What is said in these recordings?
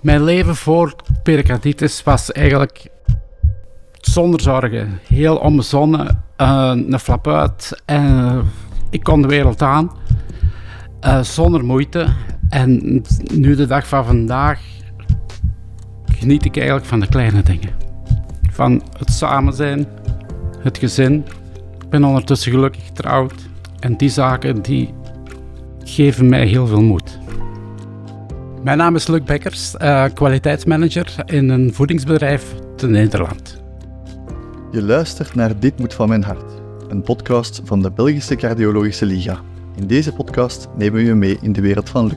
Mijn leven voor pericarditis was eigenlijk zonder zorgen. Heel onbezonnen, uh, een flap uit en ik kon de wereld aan. Uh, zonder moeite. En nu de dag van vandaag geniet ik eigenlijk van de kleine dingen. Van het samen zijn, het gezin. Ik ben ondertussen gelukkig getrouwd. En die zaken die geven mij heel veel moed. Mijn naam is Luc Bekkers, uh, kwaliteitsmanager in een voedingsbedrijf te Nederland. Je luistert naar Dit moet van mijn hart, een podcast van de Belgische Cardiologische Liga. In deze podcast nemen we je mee in de wereld van Luc.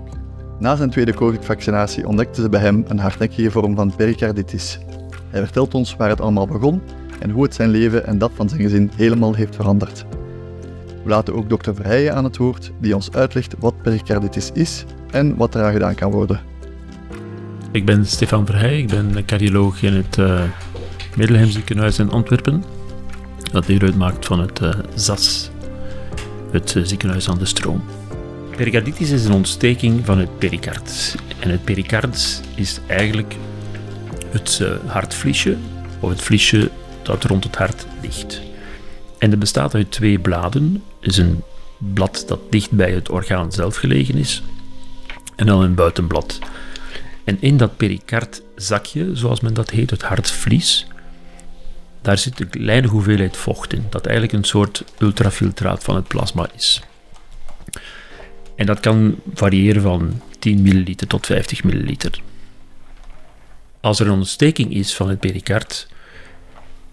Na zijn tweede COVID-vaccinatie ontdekten ze bij hem een hardnekkige vorm van pericarditis. Hij vertelt ons waar het allemaal begon en hoe het zijn leven en dat van zijn gezin helemaal heeft veranderd. We laten ook dokter Verheijen aan het woord, die ons uitlegt wat pericarditis is en wat eraan gedaan kan worden. Ik ben Stefan Verheijen, ik ben cardioloog in het uh, Middelheim ziekenhuis in Antwerpen. Dat deel uitmaakt van het uh, ZAS, het uh, ziekenhuis aan de stroom. Pericarditis is een ontsteking van het pericard. En het pericard is eigenlijk het hartvliesje, of het vliesje dat rond het hart ligt. En dat bestaat uit twee bladen. is een blad dat dicht bij het orgaan zelf gelegen is, en dan een buitenblad. En in dat pericardzakje, zoals men dat heet, het hartvlies, daar zit een kleine hoeveelheid vocht in, dat eigenlijk een soort ultrafiltraat van het plasma is. En dat kan variëren van 10 milliliter tot 50 milliliter. Als er een ontsteking is van het pericard,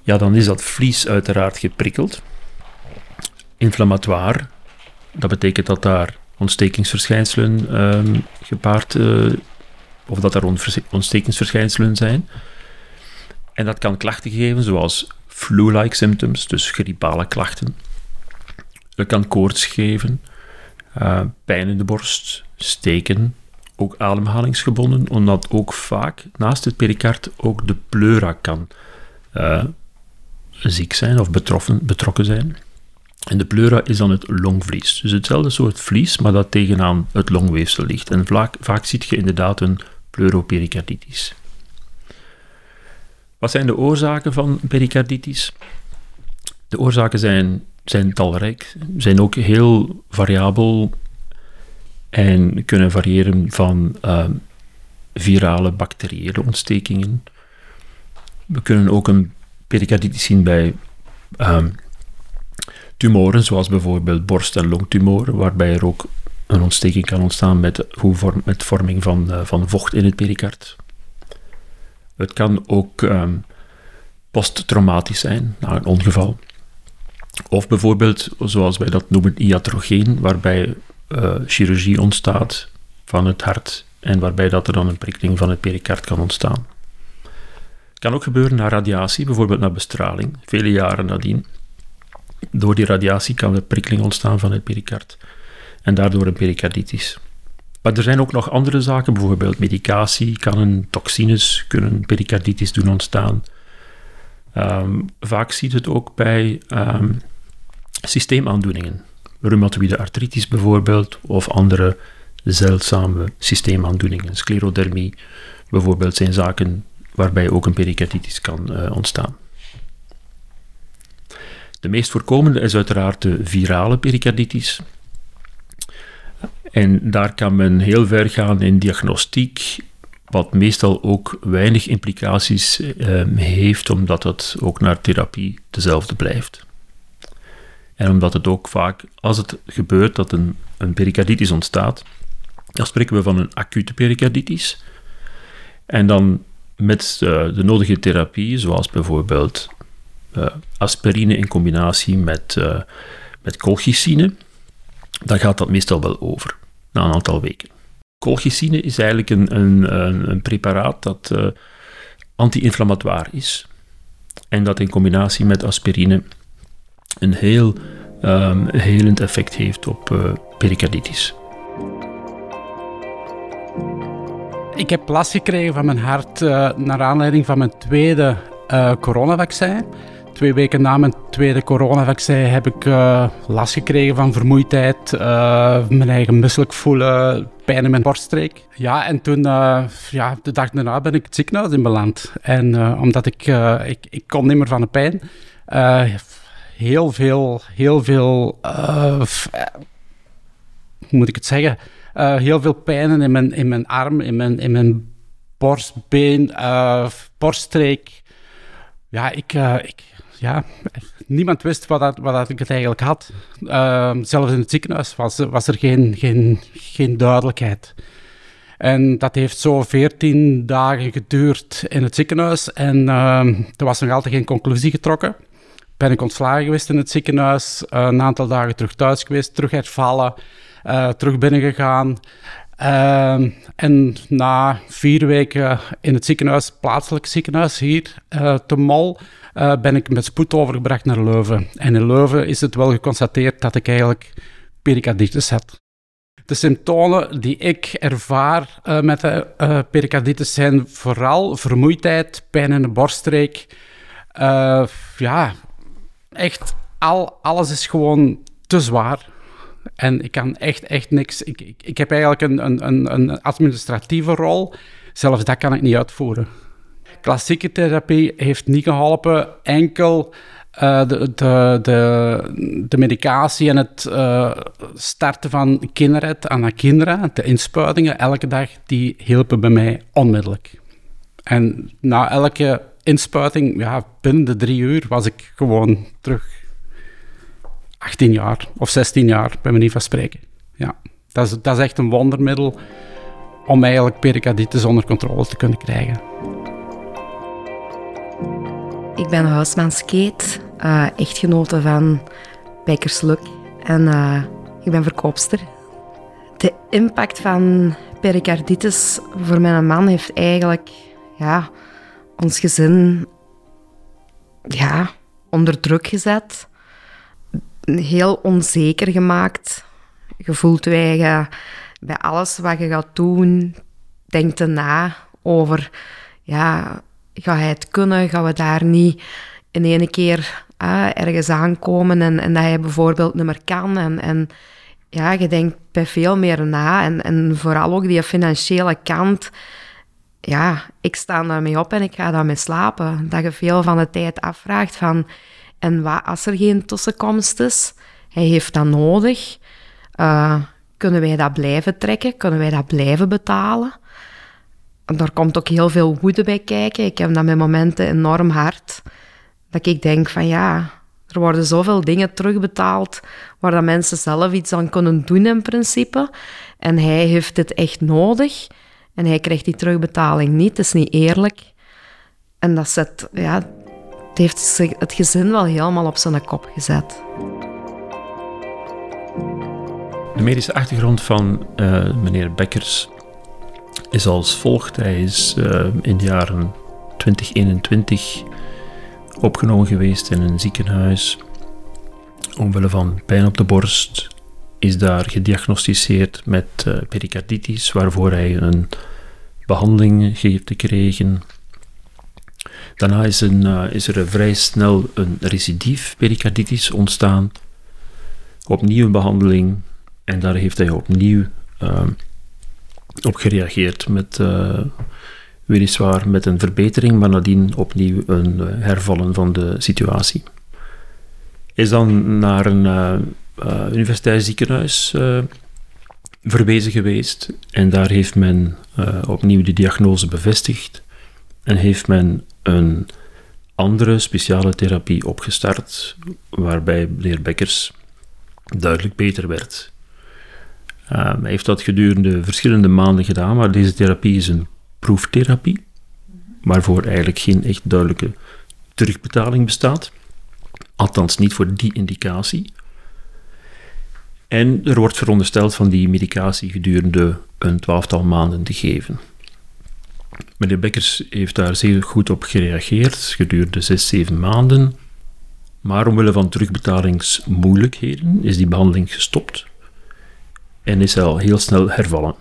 ja, dan is dat vlies uiteraard geprikkeld. Inflammatoire, dat betekent dat daar ontstekingsverschijnselen um, gepaard, uh, of dat er ontstekingsverschijnselen zijn. En dat kan klachten geven, zoals flu-like symptoms, dus griepale klachten. Het kan koorts geven, uh, pijn in de borst, steken, ook ademhalingsgebonden, omdat ook vaak naast het pericard ook de pleura kan uh, ziek zijn of betroffen, betrokken zijn. En de pleura is dan het longvlies. Dus hetzelfde soort vlies, maar dat tegenaan het longweefsel ligt. En vaak, vaak ziet je inderdaad een pleuropericarditis. Wat zijn de oorzaken van pericarditis? De oorzaken zijn, zijn talrijk, zijn ook heel variabel en kunnen variëren van uh, virale bacteriële ontstekingen. We kunnen ook een pericarditis zien bij um, tumoren, zoals bijvoorbeeld borst- en longtumoren, waarbij er ook een ontsteking kan ontstaan met, met vorming van, uh, van vocht in het pericard. Het kan ook um, posttraumatisch zijn, na een ongeval. Of bijvoorbeeld, zoals wij dat noemen, iatrogeen, waarbij uh, chirurgie ontstaat van het hart en waarbij dat er dan een prikkeling van het pericard kan ontstaan. Het kan ook gebeuren na radiatie, bijvoorbeeld na bestraling, vele jaren nadien. Door die radiatie kan er prikkeling ontstaan van het pericard en daardoor een pericarditis. Maar er zijn ook nog andere zaken, bijvoorbeeld medicatie, kan een toxines kunnen pericarditis doen ontstaan. Um, vaak ziet het ook bij um, systeemaandoeningen, reumatoïde artritis bijvoorbeeld, of andere zeldzame systeemaandoeningen. Sclerodermie bijvoorbeeld zijn zaken waarbij ook een pericarditis kan uh, ontstaan. De meest voorkomende is uiteraard de virale pericarditis. En daar kan men heel ver gaan in diagnostiek, wat meestal ook weinig implicaties eh, heeft, omdat het ook naar therapie dezelfde blijft. En omdat het ook vaak, als het gebeurt dat een, een pericarditis ontstaat, dan spreken we van een acute pericarditis. En dan met uh, de nodige therapie, zoals bijvoorbeeld aspirine in combinatie met, uh, met colchicine, dan gaat dat meestal wel over, na een aantal weken. Colchicine is eigenlijk een, een, een, preparaat dat uh, anti-inflammatoire is en dat in combinatie met aspirine een heel um, helend effect heeft op pericarditis. Ik heb last gekregen van mijn hart uh, naar aanleiding van mijn tweede uh, coronavaccin. Twee weken na mijn tweede coronavaccin heb ik uh, last gekregen van vermoeidheid, uh, mijn eigen misselijk voelen, pijn in mijn borststreek. Ja, en toen, uh, ja, de dag daarna ben ik het ziekenhuis in beland. En omdat ik, ik, ik kon niet meer van de pijn, heel veel, heel veel, hoe moet ik het zeggen, heel veel pijnen in mijn, in mijn arm, in mijn, in mijn borstbeen, borststreek. Ja, ik, ik ja, niemand wist wat, dat, wat dat ik het eigenlijk had. Uh, zelfs in het ziekenhuis was, was er geen, geen, geen duidelijkheid. En dat heeft zo veertien dagen geduurd in het ziekenhuis. En uh, er was nog altijd geen conclusie getrokken. Ben ik ontslagen geweest in het ziekenhuis. Uh, een aantal dagen terug thuis geweest, terug hervallen, uh, terug binnengegaan. Uh, en na vier weken in het ziekenhuis, plaatselijk ziekenhuis hier uh, te Mol, uh, ben ik met spoed overgebracht naar Leuven. En in Leuven is het wel geconstateerd dat ik eigenlijk pericarditis had. De symptomen die ik ervaar uh, met de pericarditis zijn vooral vermoeidheid, pijn in de borststreek. ja, echt al, alles is gewoon te zwaar. En ik kan echt, echt niks. Ik, ik, ik heb eigenlijk een, een, een administratieve rol. Zelfs dat kan ik niet uitvoeren klassieke therapie heeft niet geholpen. Enkel uh, de, de, de, de, medicatie en het uh, starten van kinderen aan de kinderen, de inspuitingen elke dag, die hielpen bij mij onmiddellijk. En na elke inspuiting, ja, binnen de drie uur, was ik gewoon terug 18 jaar of 16 jaar, bij manier van spreken. Ja, dat is, dat is echt een wondermiddel om eigenlijk pericarditis onder controle te kunnen krijgen. Ik ben huismans Kate, uh, echtgenote van Bijkersluk en uh, ik ben verkoopster. De impact van pericarditis voor mijn man heeft eigenlijk ja, ons gezin ja, onder druk gezet. Heel onzeker gemaakt. Je voelt je bij alles wat je gaat doen, denkt na over ja, ga het kunnen? Gaan we daar niet in één keer ergens aankomen en, en dat hij bijvoorbeeld niet meer kan? En, en ja, je denkt bij veel meer na. En, en vooral ook die financiële kant. Ja, ik sta daarmee op en ik ga daarmee slapen. Dat je veel van de tijd afvraagt van... En wat als er geen tussenkomst is? Hij heeft dat nodig. Uh, kunnen wij dat blijven trekken? Kunnen wij dat blijven betalen? daar komt ook heel veel woede bij kijken. Ik heb dat met momenten enorm hard. Dat ik denk van ja, er worden zoveel dingen terugbetaald waar dat mensen zelf iets aan kunnen doen in principe. En hij heeft het echt nodig. En hij krijgt die terugbetaling niet. Het is niet eerlijk. En dat zet, ja, het heeft het gezin wel helemaal op zijn kop gezet. De medische achtergrond van uh, meneer Bekkers is als volgt. Hij is uh, in de jaren 2021 opgenomen geweest in een ziekenhuis omwille van pijn op de borst. Is daar gediagnosticeerd met uh, pericarditis, waarvoor hij een behandeling heeft gekregen. Daarna is, een, uh, is er vrij snel een recidief pericarditis ontstaan. Opnieuw een behandeling en daar heeft hij opnieuw op gereageerd met uh, weliswaar met een verbetering, maar nadien opnieuw een uh, hervallen van de situatie. Is dan naar een uh, universitair ziekenhuis verwezen geweest en daar heeft men opnieuw de diagnose bevestigd en heeft men een andere speciale therapie opgestart, waarbij meneer Bekkers duidelijk beter werd. Ehm, hij heeft dat gedurende verschillende maanden gedaan, maar deze therapie is een proeftherapie, waarvoor eigenlijk geen echt duidelijke terugbetaling bestaat. Althans, niet voor die indicatie. En er wordt verondersteld van die medicatie gedurende een twaalftal maanden te geven. Meneer Bekkers heeft daar zeer goed op gereageerd, gedurende zes, zeven maanden. Maar omwille van terugbetalingsmoeilijkheden is die behandeling gestopt en is al heel snel hervallen.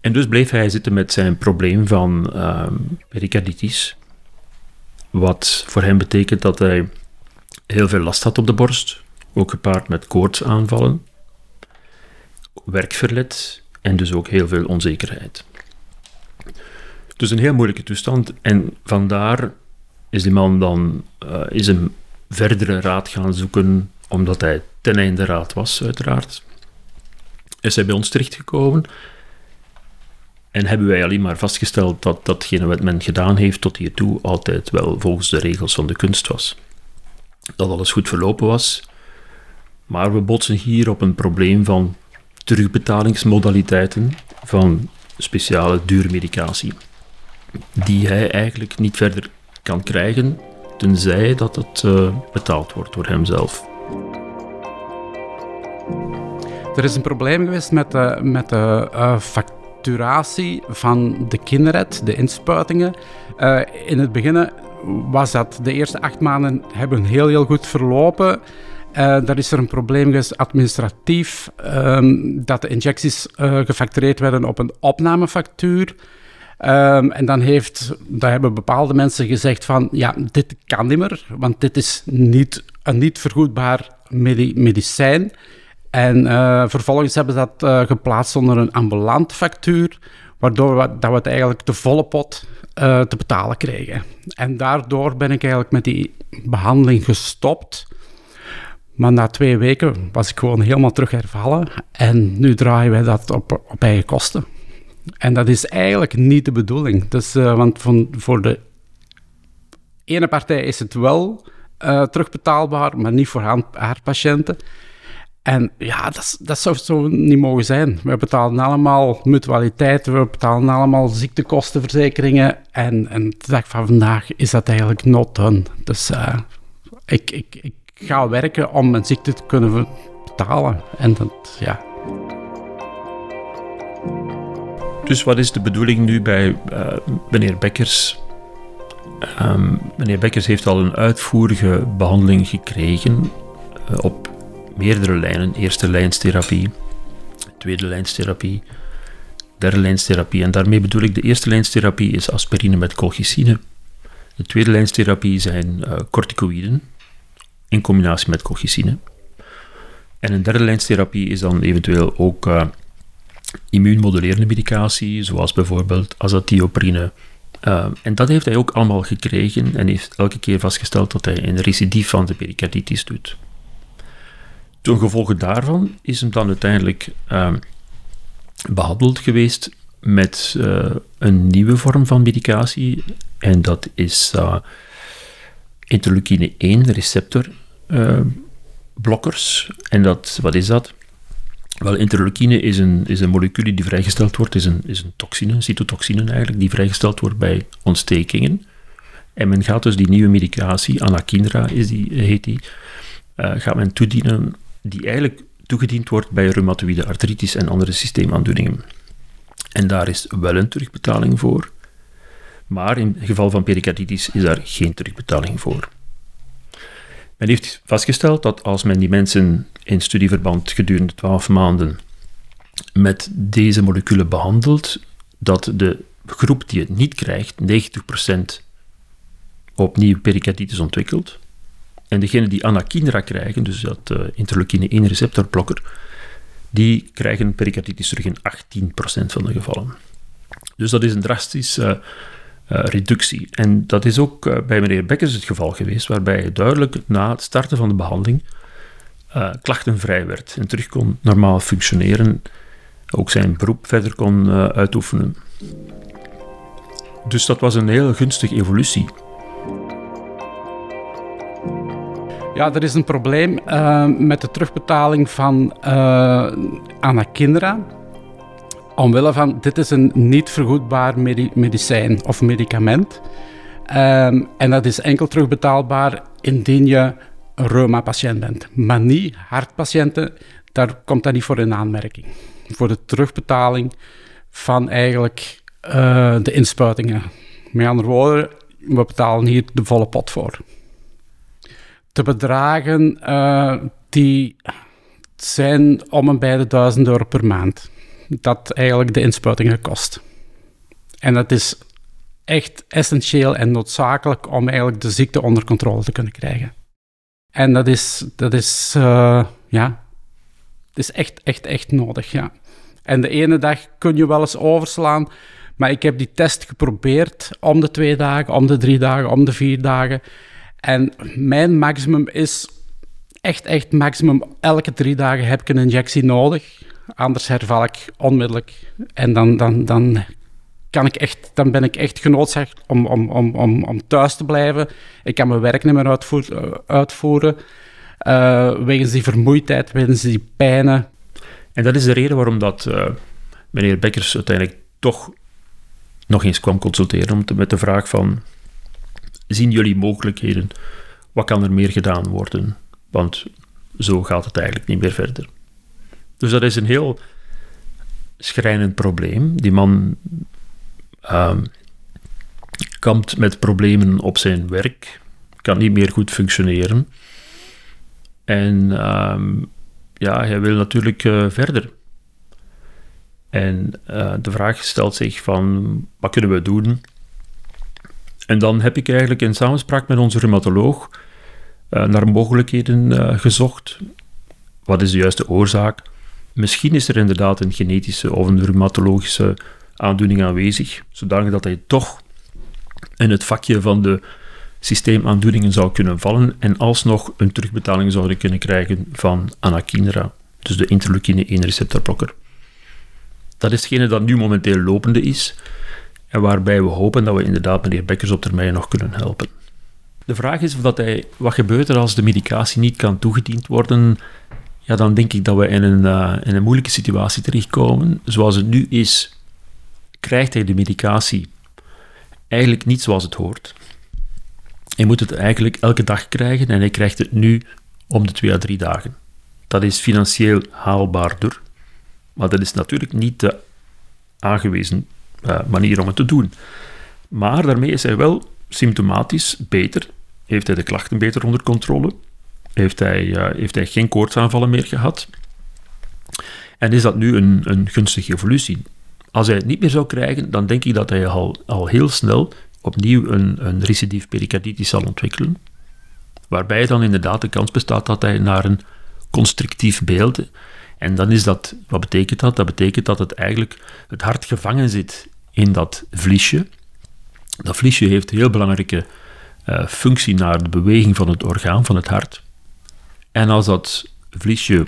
En dus bleef hij zitten met zijn probleem van uh, pericarditis. wat voor hem betekent dat hij heel veel last had op de borst, ook gepaard met koortsaanvallen, werkverlet en dus ook heel veel onzekerheid. Dus een heel moeilijke toestand en vandaar is die man dan uh, is een verdere raad gaan zoeken, omdat hij ten einde raad was, uiteraard. Is hij bij ons terechtgekomen en hebben wij alleen maar vastgesteld dat datgene wat men gedaan heeft tot hiertoe altijd wel volgens de regels van de kunst was. Dat alles goed verlopen was, maar we botsen hier op een probleem van terugbetalingsmodaliteiten van speciale duurmedicatie, die hij eigenlijk niet verder kan krijgen, tenzij dat het uh, betaald wordt door hemzelf. Er is een probleem geweest met de, met de uh, facturatie van de kinderred, de inspuitingen. Uh, in het begin was dat de eerste acht maanden hebben heel, heel goed verlopen. Uh, is er een probleem geweest administratief, um, dat de injecties uh, gefactureerd werden op een opnamefactuur. Um, en dan heeft, daar hebben bepaalde mensen gezegd van, ja, dit kan niet meer, want dit is niet een niet vergoedbaar medi medicijn. En uh, vervolgens hebben ze dat geplaatst onder een ambulant factuur, waardoor we, dat we het eigenlijk de volle pot te betalen kregen. En daardoor ben ik eigenlijk met die behandeling gestopt. Maar na twee weken was ik gewoon helemaal terug hervallen. En nu draaien wij dat op, op eigen kosten. En dat is eigenlijk niet de bedoeling. Dus, want van, voor de ene partij is het wel terugbetaalbaar, maar niet voor haar, patiënten. En ja, dat, dat zou zo niet mogen zijn. We betalen allemaal mutualiteiten, we betalen allemaal ziektekostenverzekeringen. En, en de dag van vandaag is dat eigenlijk not. Dus uh, ik, ik, ik ga werken om mijn ziekte te kunnen betalen. En dat, ja. Dus wat is de bedoeling nu bij uh, meneer Bekkers? Um, meneer Bekkers heeft al een uitvoerige behandeling gekregen uh, op meerdere lijnen. Eerste lijnstherapie, tweede lijnstherapie, derde lijnstherapie. En daarmee bedoel ik, de eerste lijnstherapie is aspirine met colchicine. De tweede lijnstherapie zijn uh, corticoïden in combinatie met colchicine. En een derde lijnstherapie is dan eventueel ook uh, immuunmodulerende medicatie, zoals bijvoorbeeld azatioprine. Uh, en dat heeft hij ook allemaal gekregen en heeft elke keer vastgesteld dat hij een recidief van de pericarditis doet. Ten gevolge daarvan is hem dan uiteindelijk uh, behandeld geweest met een nieuwe vorm van medicatie. En dat is interleukine 1 receptor blokkers. En dat, wat is dat? Wel, interleukine is een, is een molecuul die vrijgesteld wordt, is een, is een toxine, een cytotoxine eigenlijk, die vrijgesteld wordt bij ontstekingen. En men gaat dus die nieuwe medicatie, anakinra is die, heet die, uh, gaat men toedienen die eigenlijk toegediend wordt bij reumatoïde artritis en andere systeemaandoeningen. En daar is wel een terugbetaling voor, maar in het geval van pericarditis is daar geen terugbetaling voor. Men heeft vastgesteld dat als men die mensen in studieverband gedurende 12 maanden met deze moleculen behandelt, dat de groep die het niet krijgt 90% opnieuw pericarditis ontwikkelt. En degenen die anakinra krijgen, dus dat uh, interleukine 1 receptorblokker, die krijgen pericarditis terug in 18% van de gevallen. Dus dat is een drastische uh, uh, reductie. En dat is ook bij meneer Bekkers het geval geweest, waarbij hij duidelijk na het starten van de behandeling klachtenvrij werd en terug kon normaal functioneren, ook zijn beroep verder kon uitoefenen. Dus dat was een heel gunstige evolutie. Ja, er is een probleem met de terugbetaling van uh, Anakinra. Omwille van, dit is een niet vergoedbaar medi medicijn of medicament. Um, en dat is enkel terugbetaalbaar indien je een reuma-patiënt bent. Maar niet hartpatiënten, daar komt dat niet voor in aanmerking. Voor de terugbetaling van eigenlijk uh, de inspuitingen. Met andere woorden, we betalen hier de volle pot voor te bedragen uh, die zijn om en bij de 1000 euro per maand. Dat eigenlijk de inspuitingen kost. En dat is echt essentieel en noodzakelijk om eigenlijk de ziekte onder controle te kunnen krijgen. En dat is, dat is uh, ja, het is echt, echt, echt nodig, ja. En de ene dag kun je wel eens overslaan, maar ik heb die test geprobeerd om de twee dagen, om de drie dagen, om de vier dagen. En mijn maximum is echt, echt maximum. Elke drie dagen heb ik een injectie nodig. Anders herval ik onmiddellijk. En dan, dan, dan, kan ik echt, dan ben ik echt genoodzaakt om, om, om, om, om thuis te blijven. Ik kan mijn werk niet meer uitvoer, uitvoeren. Uh, wegens die vermoeidheid, wegens die pijnen. En dat is de reden waarom dat, uh, meneer Bekkers uiteindelijk toch nog eens kwam consulteren om te, met de vraag van zien jullie mogelijkheden? Wat kan er meer gedaan worden? Want zo gaat het eigenlijk niet meer verder. Dus dat is een heel schrijnend probleem. Die man um, kampt met problemen op zijn werk, kan niet meer goed functioneren. En um, ja, hij wil natuurlijk uh, verder. En uh, de vraag stelt zich van, wat kunnen we doen? En dan heb ik eigenlijk in samenspraak met onze rheumatoloog uh, naar mogelijkheden gezocht. Wat is de juiste oorzaak? Misschien is er inderdaad een genetische of een rheumatologische aandoening aanwezig, zodanig dat hij toch in het vakje van de systeemaandoeningen zou kunnen vallen en alsnog een terugbetaling zouden kunnen krijgen van anakinra, dus de interleukine 1 receptorblokker. Dat is hetgene dat nu momenteel lopende is en waarbij we hopen dat we inderdaad meneer Bekkers op termijn nog kunnen helpen. De vraag is of dat hij, wat gebeurt er als de medicatie niet kan toegediend worden ja, dan denk ik dat we in een, uh, in een moeilijke situatie terechtkomen. Zoals het nu is, krijgt hij de medicatie eigenlijk niet zoals het hoort. Hij moet het eigenlijk elke dag krijgen en hij krijgt het nu om de twee à drie dagen. Dat is financieel haalbaarder, maar dat is natuurlijk niet de aangewezen uh, manier om het te doen. Maar daarmee is hij wel symptomatisch beter, heeft hij de klachten beter onder controle heeft hij, heeft hij geen koortsaanvallen meer gehad. En is dat nu een, een gunstige evolutie? Als hij het niet meer zou krijgen, dan denk ik dat hij al, al heel snel opnieuw een, een recidief pericarditis zal ontwikkelen. Waarbij dan inderdaad de kans bestaat dat hij naar een constrictief beeld. En dan is dat, wat betekent dat? Dat betekent dat het eigenlijk het hart gevangen zit in dat vliesje. Dat vliesje heeft een heel belangrijke uh, functie naar de beweging van het orgaan, van het hart. En als dat vliesje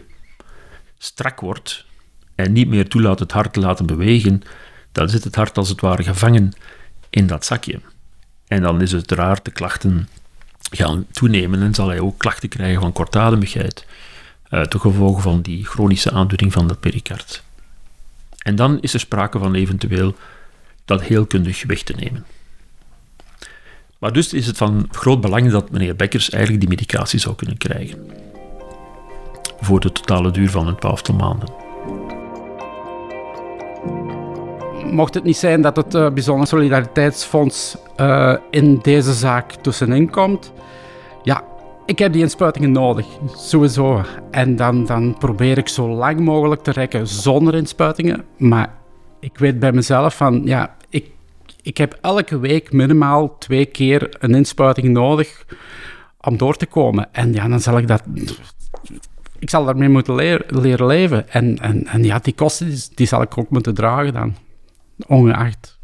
strak wordt en niet meer toelaat het hart te laten bewegen, dan zit het hart als het ware gevangen in dat zakje. En dan is het raar de klachten gaan toenemen en zal hij ook klachten krijgen van kortademigheid, uh, ten gevolge van die chronische aandoening van dat pericard. En dan is er sprake van eventueel dat heelkundig weg te nemen. Maar dus is het van groot belang dat meneer Bekkers eigenlijk die medicatie zou kunnen krijgen voor de totale duur van een twaalftal maanden. Mocht het niet zijn dat het uh, Bijzonder Solidariteitsfonds uh, in deze zaak tussenin komt, ja, ik heb die inspuitingen nodig, sowieso. En dan, dan probeer ik zo lang mogelijk te rekken zonder inspuitingen. Maar ik weet bij mezelf van, ja, ik, ik heb elke week minimaal twee keer een inspuiting nodig om door te komen. En ja, dan zal ik dat ik zal daarmee moeten leren leven. En, en, en ja, die kosten die, zal ik ook moeten dragen dan. Ongeacht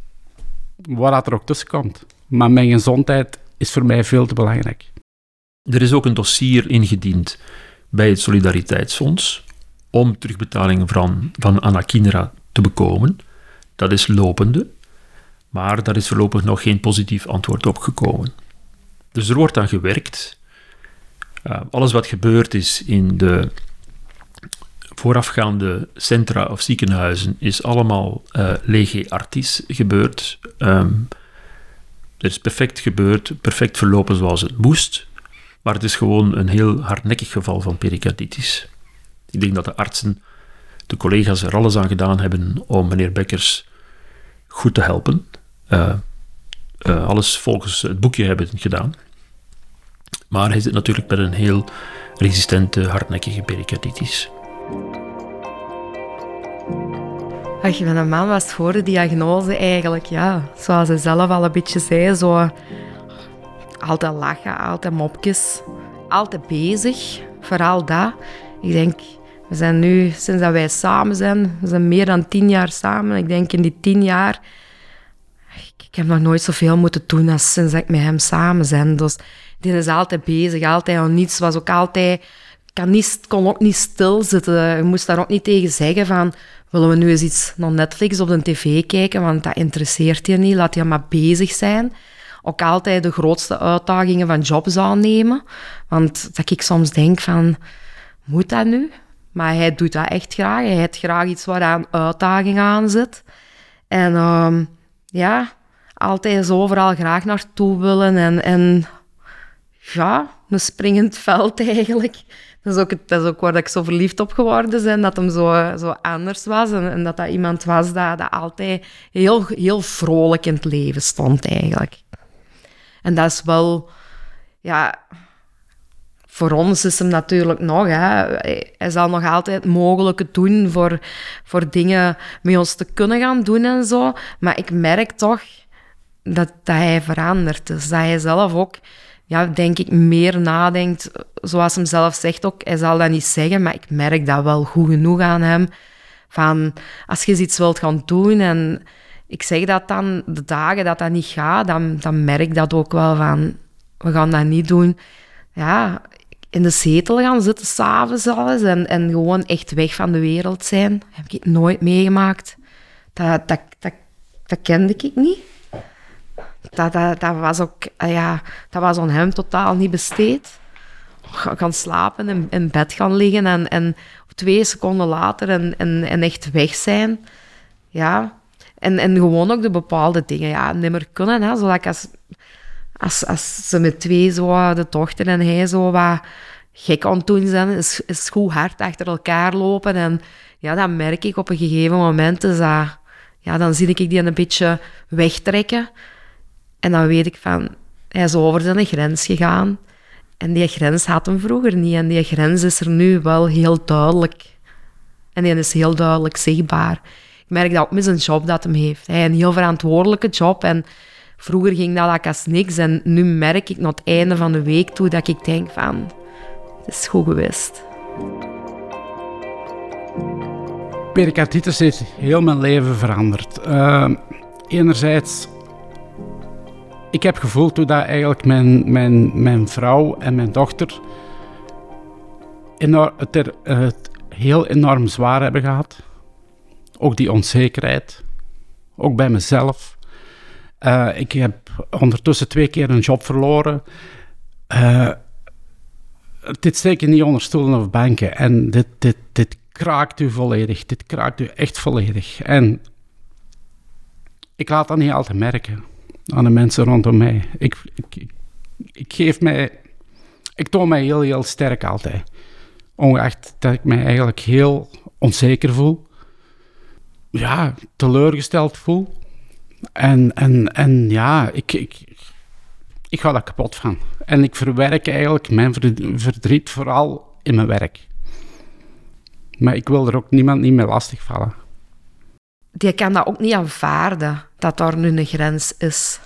wat er ook tussen komt. Maar mijn gezondheid is voor mij veel te belangrijk. Er is ook een dossier ingediend bij het Solidariteitsfonds om terugbetalingen van, van Anakinra te bekomen. Dat is lopende, maar daar is voorlopig nog geen positief antwoord op gekomen. Dus er wordt aan gewerkt uh, alles wat gebeurd is in de voorafgaande centra of ziekenhuizen is allemaal uh, lege artis gebeurd. Um, er is perfect gebeurd, perfect verlopen zoals het moest, maar het is gewoon een heel hardnekkig geval van pericarditis. Ik denk dat de artsen, de collega's er alles aan gedaan hebben om meneer Bekkers goed te helpen. Uh, alles volgens het boekje hebben gedaan. Maar hij zit natuurlijk met een heel resistente, hardnekkige pericarditis. Ach, mijn man was voor de diagnose eigenlijk, ja, zoals hij zelf al een beetje zei, zo altijd lachen, altijd mopjes, altijd bezig, vooral dat. Ik denk, we zijn nu, sinds dat wij samen zijn, we zijn meer dan tien jaar samen. Ik denk in die tien jaar, ik, heb nog nooit zoveel moeten doen als sinds ik met hem samen ben. Dus die is altijd bezig, altijd aan niets, was ook altijd kan niet, kon ook niet stilzitten. Je moest daar ook niet tegen zeggen van... Willen we nu eens iets naar Netflix op de tv kijken? Want dat interesseert je niet. Laat je maar bezig zijn. Ook altijd de grootste uitdagingen van jobs aannemen. Want dat ik soms denk van... Moet dat nu? Maar hij doet dat echt graag. Hij heeft graag iets waar aan uitdaging aan zit. En um, ja, altijd zo overal graag naartoe willen. En, en ja, een springend veld eigenlijk. Dat is, ook, dat ook waar ik zo verliefd op geworden ben, dat hem zo, zo anders was. En, en dat dat iemand was dat, dat altijd heel, heel vrolijk in het leven stond, eigenlijk. En dat is wel... Ja, voor ons is hem natuurlijk nog. Hè. Hij zal nog altijd het mogelijke doen voor, voor dingen met ons te kunnen gaan doen en zo. Maar ik merk toch dat, dat hij verandert. Dus dat hij zelf ook ja, denk ik, meer nadenkt. Zoals hem zelf zegt ook, hij zal dat niet zeggen, maar ik merk dat wel goed genoeg aan hem. Van, als je iets wilt gaan doen en ik zeg dat dan, de dagen dat dat niet gaat, dan, dan merk ik dat ook wel van, we gaan dat niet doen. Ja, in de zetel gaan zitten s'avonds alles en, en gewoon echt weg van de wereld zijn. heb ik nooit meegemaakt. Dat, dat, dat, dat kende ik niet dat, dat, dat was ook, ah ja, dat was aan hem totaal niet besteed. Gaan slapen en in bed gaan liggen en, en twee seconden later en, en, echt weg zijn. Ja. En, en gewoon ook de bepaalde dingen ja, niet meer kunnen. Hè. Zodat als, als, als ze met twee, zo, de dochter en hij, zo wat gek aan doen zijn, is, is goed hard achter elkaar lopen. En ja, dan merk ik op een gegeven moment, is dat, ja, dan zie ik die een beetje wegtrekken. En dan weet ik van, hij is over zijn grens gegaan. En die grens had hem vroeger niet. En die grens is er nu wel heel duidelijk. En die is heel duidelijk zichtbaar. Ik merk dat ook met zijn job dat hem heeft. Hij heeft een heel verantwoordelijke job. En vroeger ging dat als niks. En nu merk ik naar het einde van de week toe dat ik denk van... Het is goed geweest. Pericarditis heeft heel mijn leven veranderd. Uh, enerzijds ik heb gevoeld toen dat eigenlijk mijn, mijn, mijn vrouw en mijn dochter enorm, het, er, het heel enorm zwaar hebben gehad. Ook die onzekerheid. Ook bij mezelf. Uh, ik heb ondertussen twee keer een job verloren. Dit steek je niet onder stoelen of banken. En dit, dit, dit kraakt u volledig. Dit kraakt u echt volledig. En ik laat dat niet altijd merken aan de mensen rondom mij. Ik, ik, ik, geef mij, ik toon mij heel, heel sterk altijd. Ongeacht dat ik mij eigenlijk heel onzeker voel. Ja, teleurgesteld voel. En, en, en ja, ik, ik, ik ga daar kapot van. En ik verwerk eigenlijk mijn verdriet vooral in mijn werk. Maar ik wil er ook niemand niet mee lastigvallen die kan dat ook niet aanvaarden, dat daar nu een grens is.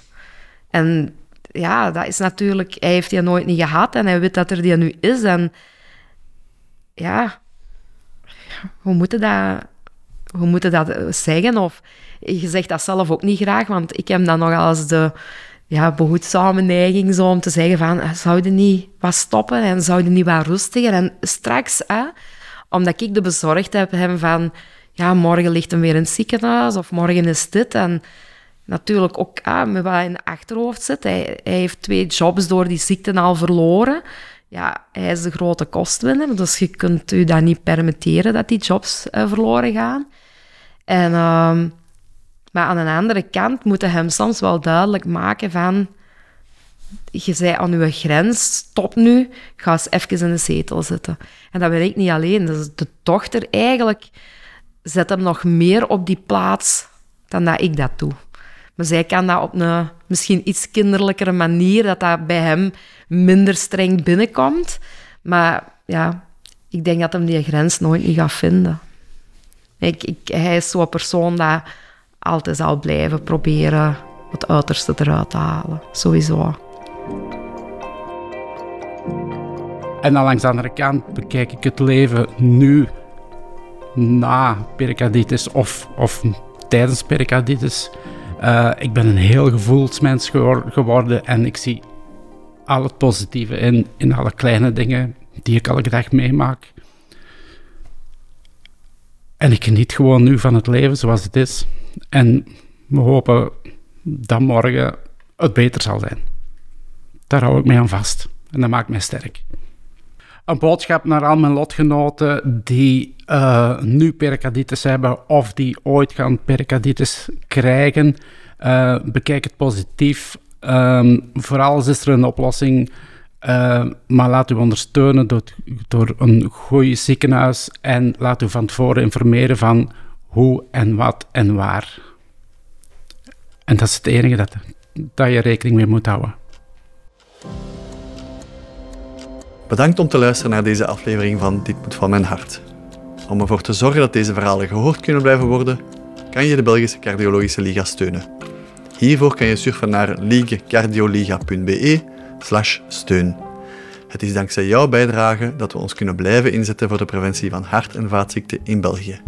En ja, dat is natuurlijk... Hij heeft die nooit niet gehad en hij weet dat er die nu is. En ja, hoe moeten dat, hoe moeten dat zeggen? Of je zegt dat zelf ook niet graag, want ik heb dan nog als de ja, behoedzame neiging zo om te zeggen van, ah, zouden niet wat stoppen en zouden niet wat rustiger? En straks, omdat ik de bezorgdheid heb van ja, morgen ligt hem weer in het ziekenhuis of morgen is dit. En natuurlijk ook ah, met wat in de achterhoofd zit. Hij, hij, heeft twee jobs door die ziekte al verloren. Ja, hij is de grote kostwinner, dus je kunt u dat niet permitteren dat die jobs uh, verloren gaan. En, uh, maar aan de andere kant moeten hem soms wel duidelijk maken van... Je zei aan uw grens, stop nu, ga eens even in de zetel zitten. En dat ben ik niet alleen. Dus de dochter eigenlijk zet hem nog meer op die plaats dan dat ik dat doe. Maar zij kan dat op een misschien iets kinderlijkere manier, dat dat bij hem minder streng binnenkomt. Maar ja, ik denk dat hem die grens nooit niet gaat vinden. Ik, ik, hij is zo'n persoon dat altijd zal blijven proberen het uiterste eruit te halen. Sowieso. En dan langs de andere kant bekijk ik het leven nu na pericarditis of, of tijdens pericarditis. Uh, ik ben een heel gevoelsmens geworden en ik zie al het positieve in, in alle kleine dingen die ik elke dag meemaak. En ik geniet gewoon nu van het leven zoals het is. En we hopen dat morgen het beter zal zijn. Daar hou ik mij aan vast. En dat maakt mij sterk. Een boodschap naar al mijn lotgenoten die uh, nu pericarditis hebben of die ooit gaan pericarditis krijgen. Uh, bekijk het positief. Um, voor alles is er een oplossing. Uh, maar laat u ondersteunen door, door een goed ziekenhuis en laat u van tevoren informeren van hoe en wat en waar. En dat is het enige dat, dat je rekening mee moet houden. Bedankt om te luisteren naar deze aflevering van Dit moet van mijn hart. Om ervoor te zorgen dat deze verhalen gehoord kunnen blijven worden, kan je de Belgische Cardiologische Liga steunen. Hiervoor kan je surfen naar ligecardioliga.be steun. Het is dankzij jouw bijdrage dat we ons kunnen blijven inzetten voor de preventie van hart- en vaatziekten in België.